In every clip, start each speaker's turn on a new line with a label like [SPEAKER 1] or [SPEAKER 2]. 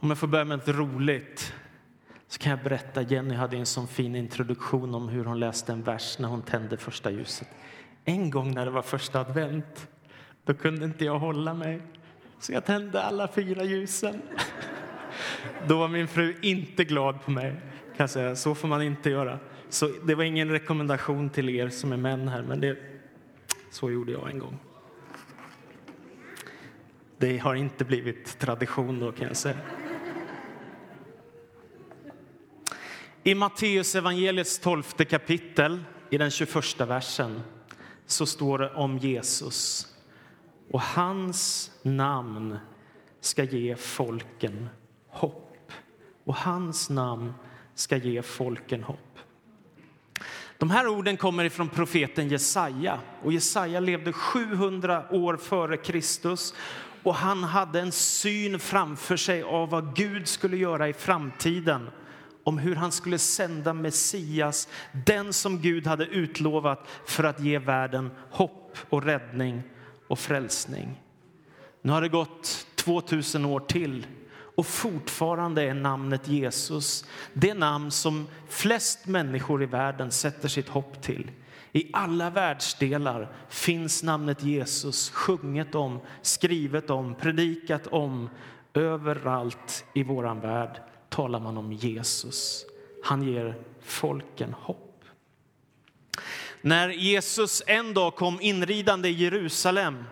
[SPEAKER 1] Om jag får börja med ett roligt så kan jag berätta. Jenny hade en sån fin introduktion om hur hon läste en vers när hon tände första ljuset. En gång när det var första advent, då kunde inte jag hålla mig. Så jag tände alla fyra ljusen. Då var min fru inte glad på mig. Kan jag säga. Så får man inte göra. Så det var ingen rekommendation till er som är män här, men det, så gjorde jag en gång. Det har inte blivit tradition då kan jag säga. I Matteus evangeliets tolfte kapitel, i den 21 versen, så står det om Jesus. Och hans namn ska ge folken hopp. Och hans namn ska ge folken hopp. De här orden kommer ifrån profeten Jesaja. Och Jesaja levde 700 år före Kristus och han hade en syn framför sig av vad Gud skulle göra i framtiden om hur han skulle sända Messias, den som Gud hade utlovat för att ge världen hopp och räddning och frälsning. Nu har det gått 2000 år till och fortfarande är namnet Jesus det namn som flest människor i världen sätter sitt hopp till. I alla världsdelar finns namnet Jesus sjunget om, skrivet om, predikat om. Överallt i vår värld talar man om Jesus. Han ger folken hopp. När Jesus en dag kom inridande i Jerusalem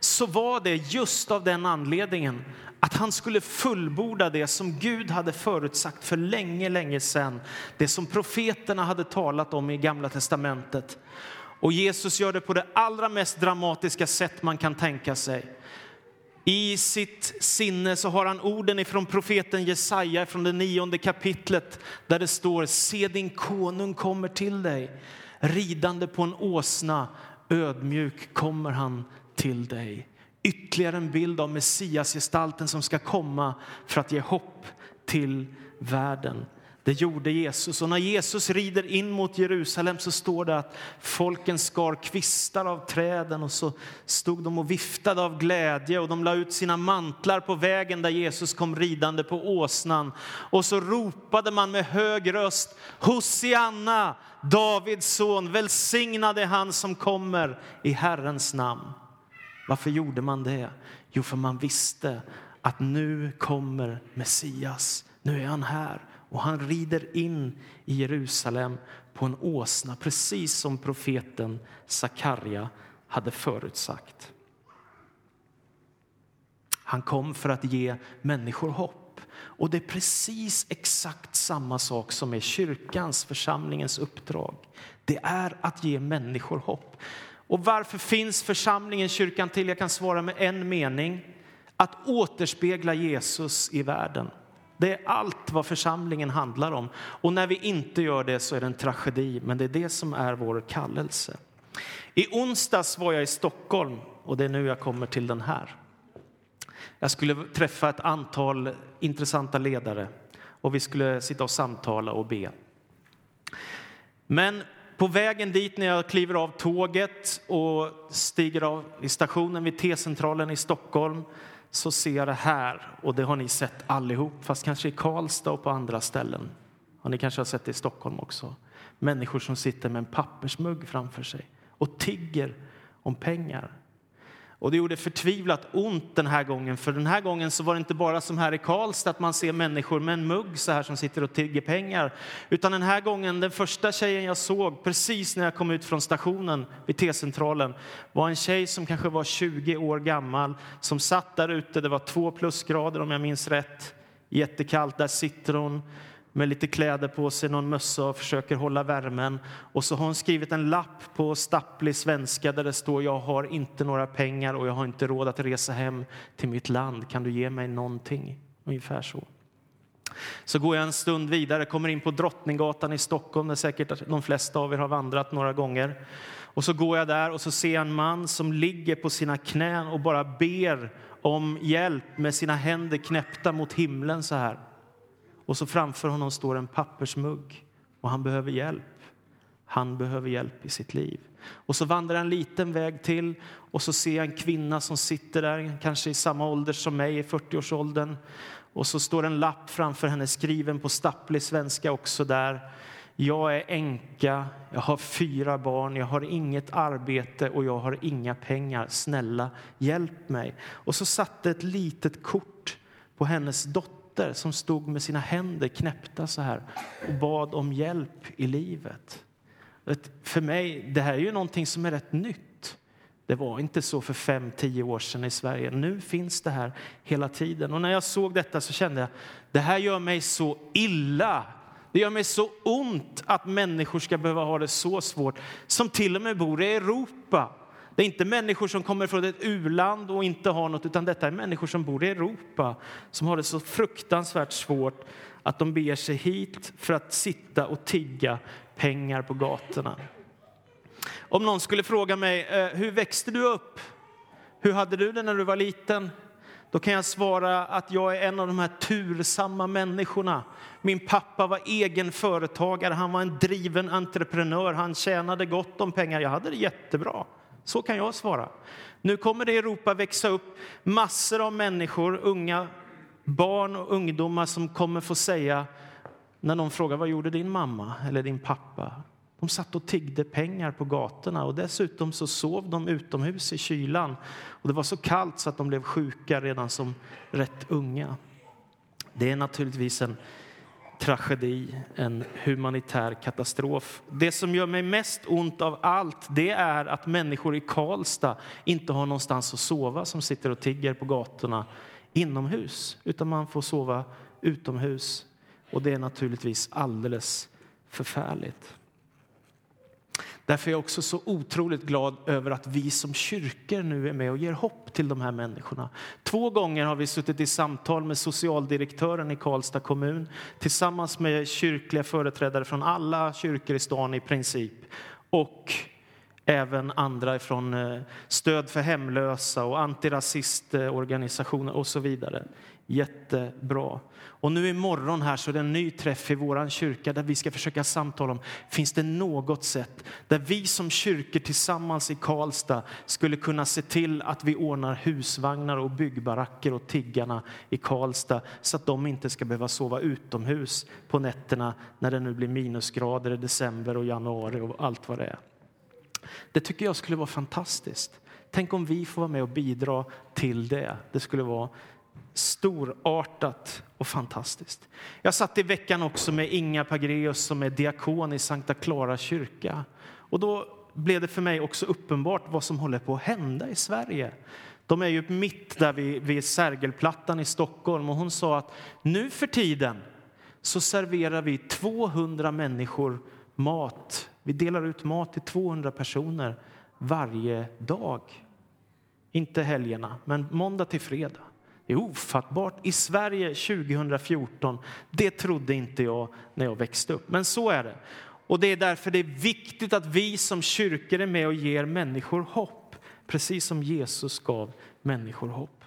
[SPEAKER 1] så var det just av den anledningen att han skulle fullborda det som Gud hade förutsagt för länge, länge sedan. Det som profeterna hade talat om i Gamla testamentet. Och Jesus gör det på det allra mest dramatiska sätt man kan tänka sig. I sitt sinne så har han orden ifrån profeten Jesaja från det nionde kapitlet där det står Se din konung kommer till dig ridande på en åsna ödmjuk kommer han till dig. Ytterligare en bild av Messiasgestalten som ska komma för att ge hopp till världen. Det gjorde Jesus. Och när Jesus rider in mot Jerusalem så står det att folken skar kvistar av träden och så stod de och viftade av glädje och de la ut sina mantlar på vägen där Jesus kom ridande på åsnan. Och så ropade man med hög röst Hosianna, Davids son, välsignade han som kommer i Herrens namn. Varför gjorde man det? Jo, för man visste att nu kommer Messias. Nu är han här och han rider in i Jerusalem på en åsna precis som profeten Sakarja hade förutsagt. Han kom för att ge människor hopp. Och det är precis exakt samma sak som är kyrkans, församlingens uppdrag. Det är att ge människor hopp. Och varför finns församlingen, kyrkan till? Jag kan svara med en mening. Att återspegla Jesus i världen. Det är allt vad församlingen handlar om. Och när vi inte gör det så är det en tragedi, men det är det som är vår kallelse. I onsdags var jag i Stockholm och det är nu jag kommer till den här. Jag skulle träffa ett antal intressanta ledare och vi skulle sitta och samtala och be. Men på vägen dit när jag kliver av tåget och stiger av i stationen vid T-centralen i Stockholm så ser jag det här, och det har ni sett allihop, fast kanske i Karlstad och på andra ställen. Och ni kanske har sett det i Stockholm också. Människor som sitter med en pappersmugg framför sig och tigger om pengar. Och det gjorde förtvivlat ont den här gången, för den här gången så var det inte bara som här i Karlstad att man ser människor med en mugg så här som sitter och tigger pengar. Utan den här gången, den första tjejen jag såg precis när jag kom ut från stationen vid T-centralen var en tjej som kanske var 20 år gammal som satt där ute, det var två plusgrader om jag minns rätt, jättekallt, där sitter hon med lite kläder på sig, någon mössa och försöker hålla värmen. Och så har hon skrivit en lapp på stapplig svenska där det står jag har inte några pengar och jag har inte råd att resa hem till mitt land. Kan du ge mig någonting? Ungefär så. Så går jag en stund vidare, kommer in på Drottninggatan i Stockholm där säkert de flesta av er har vandrat några gånger. Och så går jag där och så ser jag en man som ligger på sina knän och bara ber om hjälp med sina händer knäppta mot himlen så här. Och så framför honom står en pappersmugg och han behöver hjälp. Han behöver hjälp i sitt liv. Och så vandrar han en liten väg till och så ser jag en kvinna som sitter där, kanske i samma ålder som mig, i 40-årsåldern. Och så står en lapp framför henne skriven på stapplig svenska också där. Jag är änka, jag har fyra barn, jag har inget arbete och jag har inga pengar. Snälla, hjälp mig. Och så satte ett litet kort på hennes dotter som stod med sina händer knäppta så här och bad om hjälp i livet. För mig, det här är ju någonting som är rätt nytt. Det var inte så för fem, tio år sedan i Sverige. Nu finns det här hela tiden. Och när jag såg detta så kände jag, det här gör mig så illa. Det gör mig så ont att människor ska behöva ha det så svårt, som till och med bor i Europa. Det är inte människor som kommer från ett u-land och inte har något, utan detta är människor som bor i Europa, som har det så fruktansvärt svårt att de beger sig hit för att sitta och tigga pengar på gatorna. Om någon skulle fråga mig, eh, hur växte du upp? Hur hade du det när du var liten? Då kan jag svara att jag är en av de här tursamma människorna. Min pappa var egen företagare, han var en driven entreprenör, han tjänade gott om pengar. Jag hade det jättebra. Så kan jag svara. Nu kommer det i Europa växa upp massor av människor, unga barn och ungdomar som kommer få säga när någon frågar vad gjorde din mamma eller din pappa? De satt och tiggde pengar på gatorna och dessutom så sov de utomhus i kylan. Och det var så kallt så att de blev sjuka redan som rätt unga. Det är naturligtvis en tragedi, en humanitär katastrof. Det som gör mig mest ont av allt det är att människor i Karlstad inte har någonstans att sova som sitter och tigger på gatorna inomhus, utan man får sova utomhus. Och det är naturligtvis alldeles förfärligt. Därför är jag också så otroligt glad över att vi som kyrkor nu är med och ger hopp till de här människorna. Två gånger har vi suttit i samtal med socialdirektören i Karlstad kommun tillsammans med kyrkliga företrädare från alla kyrkor i stan i princip och även andra från eh, Stöd för hemlösa och antirasistorganisationer och så vidare. Jättebra. Och nu imorgon här så är det en ny träff i vår kyrka där vi ska försöka samtala om finns det något sätt där vi som kyrkor tillsammans i Karlstad skulle kunna se till att vi ordnar husvagnar och byggbaracker åt tiggarna i Karlstad så att de inte ska behöva sova utomhus på nätterna när det nu blir minusgrader i december och januari och allt vad det är. Det tycker jag skulle vara fantastiskt. Tänk om vi får vara med och bidra till det. Det skulle vara storartat och fantastiskt. Jag satt i veckan också med Inga Pagreus som är diakon i Sankta Clara kyrka. Och då blev det för mig också uppenbart vad som håller på att hända i Sverige. De är ju mitt där vid, vid Sergelplattan i Stockholm och hon sa att nu för tiden så serverar vi 200 människor mat. Vi delar ut mat till 200 personer varje dag. Inte helgerna, men måndag till fredag. Det är ofattbart. I Sverige 2014, det trodde inte jag när jag växte upp. Men så är det. Och det är därför det är viktigt att vi som kyrkor är med och ger människor hopp. Precis som Jesus gav människor hopp.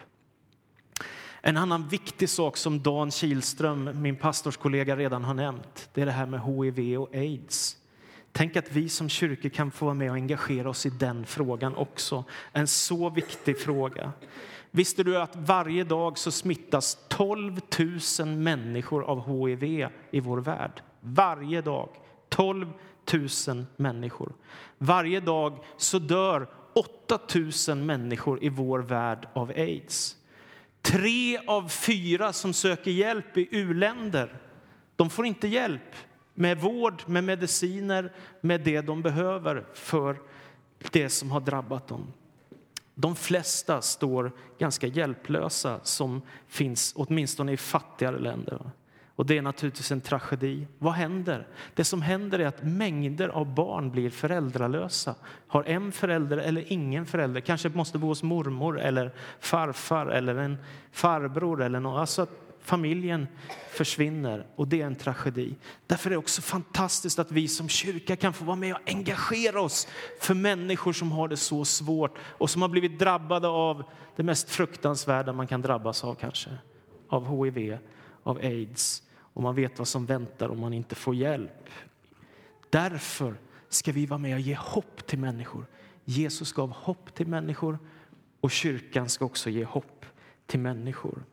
[SPEAKER 1] En annan viktig sak som Dan Kilström, min pastorskollega, redan har nämnt, det är det här med HIV och aids. Tänk att vi som kyrkor kan få vara med och engagera oss i den frågan också. En så viktig fråga. Visste du att varje dag så smittas 12 000 människor av hiv i vår värld? Varje dag. 12 000 människor. Varje dag så dör 8 000 människor i vår värld av aids. Tre av fyra som söker hjälp i u-länder de får inte hjälp med vård, med mediciner, med det de behöver för det som har drabbat dem. De flesta står ganska hjälplösa som finns åtminstone i fattigare länder. Och det är naturligtvis en tragedi. Vad händer? Det som händer är att mängder av barn blir föräldralösa. Har en förälder eller ingen förälder. Kanske måste bo hos mormor eller farfar eller en farbror eller något. Alltså familjen försvinner och det är en tragedi. Därför är det också fantastiskt att vi som kyrka kan få vara med och engagera oss för människor som har det så svårt och som har blivit drabbade av det mest fruktansvärda man kan drabbas av kanske. Av hiv, av aids och man vet vad som väntar om man inte får hjälp. Därför ska vi vara med och ge hopp till människor. Jesus gav hopp till människor och kyrkan ska också ge hopp till människor.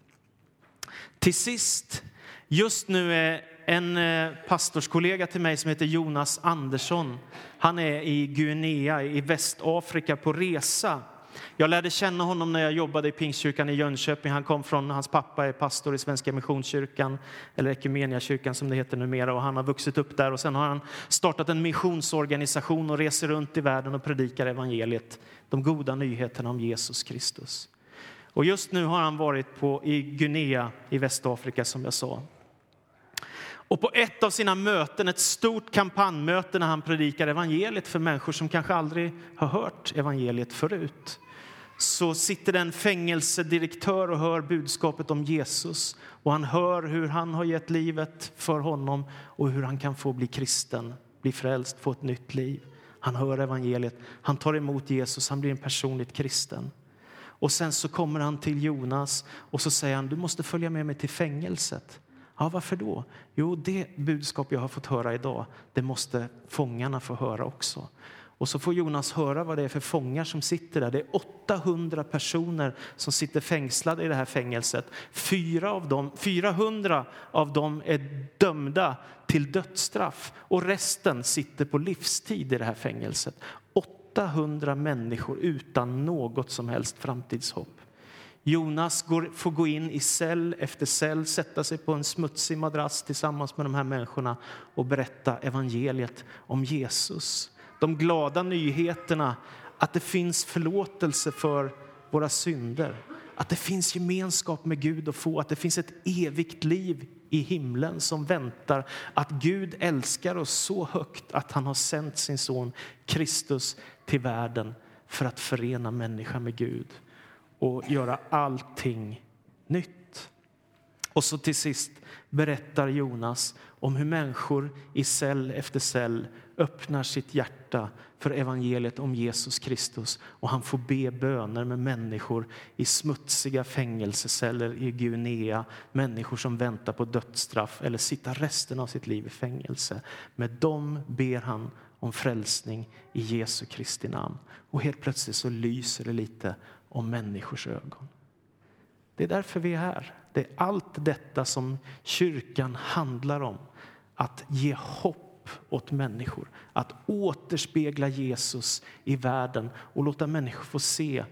[SPEAKER 1] Till sist, just nu är en eh, pastorskollega till mig som heter Jonas Andersson. Han är i Guinea i Västafrika på resa. Jag lärde känna honom när jag jobbade i Pingstkyrkan i Jönköping. Han kom från, hans pappa är pastor i Svenska Missionskyrkan, eller Ekumeniakyrkan som det heter numera, och han har vuxit upp där. Och sen har han startat en missionsorganisation och reser runt i världen och predikar evangeliet, de goda nyheterna om Jesus Kristus. Och just nu har han varit på, i Guinea i Västafrika, som jag sa. Och på ett av sina möten, ett stort kampanjmöte när han predikar evangeliet för människor som kanske aldrig har hört evangeliet förut, så sitter en fängelsedirektör och hör budskapet om Jesus. Och han hör hur han har gett livet för honom och hur han kan få bli kristen, bli frälst, få ett nytt liv. Han hör evangeliet, han tar emot Jesus, han blir en personligt kristen. Och sen så kommer han till Jonas och så säger han, du måste följa med mig till fängelset. Ja, varför då? Jo, det budskap jag har fått höra idag, det måste fångarna få höra också. Och så får Jonas höra vad det är för fångar som sitter där. Det är 800 personer som sitter fängslade i det här fängelset. Fyra av dem, 400 av dem är dömda till dödsstraff och resten sitter på livstid i det här fängelset. 800 människor utan något som helst framtidshopp. Jonas går, får gå in i cell efter cell, sätta sig på en smutsig madrass tillsammans med de här människorna och berätta evangeliet om Jesus. De glada nyheterna att det finns förlåtelse för våra synder, att det finns gemenskap med Gud att få, att det finns ett evigt liv i himlen som väntar, att Gud älskar oss så högt att han har sänt sin son Kristus till världen för att förena människan med Gud och göra allting nytt. Och så till sist berättar Jonas om hur människor i cell efter cell öppnar sitt hjärta för evangeliet om Jesus Kristus och han får be böner med människor i smutsiga fängelseceller i Guinea, människor som väntar på dödsstraff eller sitta resten av sitt liv i fängelse. Med dem ber han om frälsning i Jesu Kristi namn. Och helt plötsligt så lyser det lite om människors ögon. Det är därför vi är här. Det är allt detta som kyrkan handlar om. Att ge hopp åt människor, att återspegla Jesus i världen och låta människor få se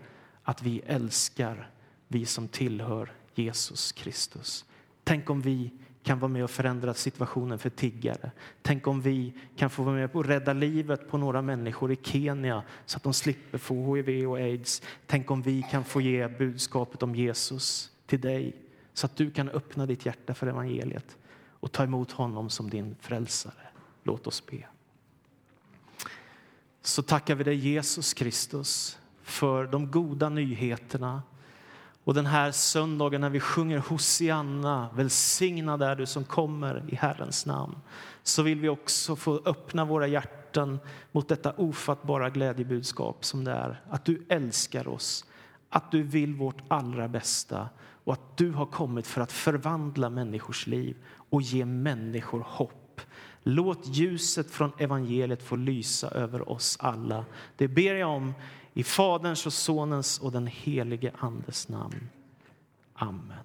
[SPEAKER 1] att vi älskar, vi som tillhör Jesus Kristus. Tänk om vi kan vara med och förändra situationen för tiggare. Tänk om vi kan få vara med och rädda livet på några människor i Kenya så att de slipper få hiv och aids. Tänk om vi kan få ge budskapet om Jesus till dig så att du kan öppna ditt hjärta för evangeliet och ta emot honom som din frälsare. Låt oss be. Så tackar vi dig Jesus Kristus för de goda nyheterna och den här söndagen när vi sjunger Hosianna, välsignad är du som kommer i Herrens namn, så vill vi också få öppna våra hjärtan mot detta ofattbara glädjebudskap som det är. Att du älskar oss, att du vill vårt allra bästa och att du har kommit för att förvandla människors liv och ge människor hopp. Låt ljuset från evangeliet få lysa över oss alla. Det ber jag om i Faderns och Sonens och den helige Andes namn. Amen.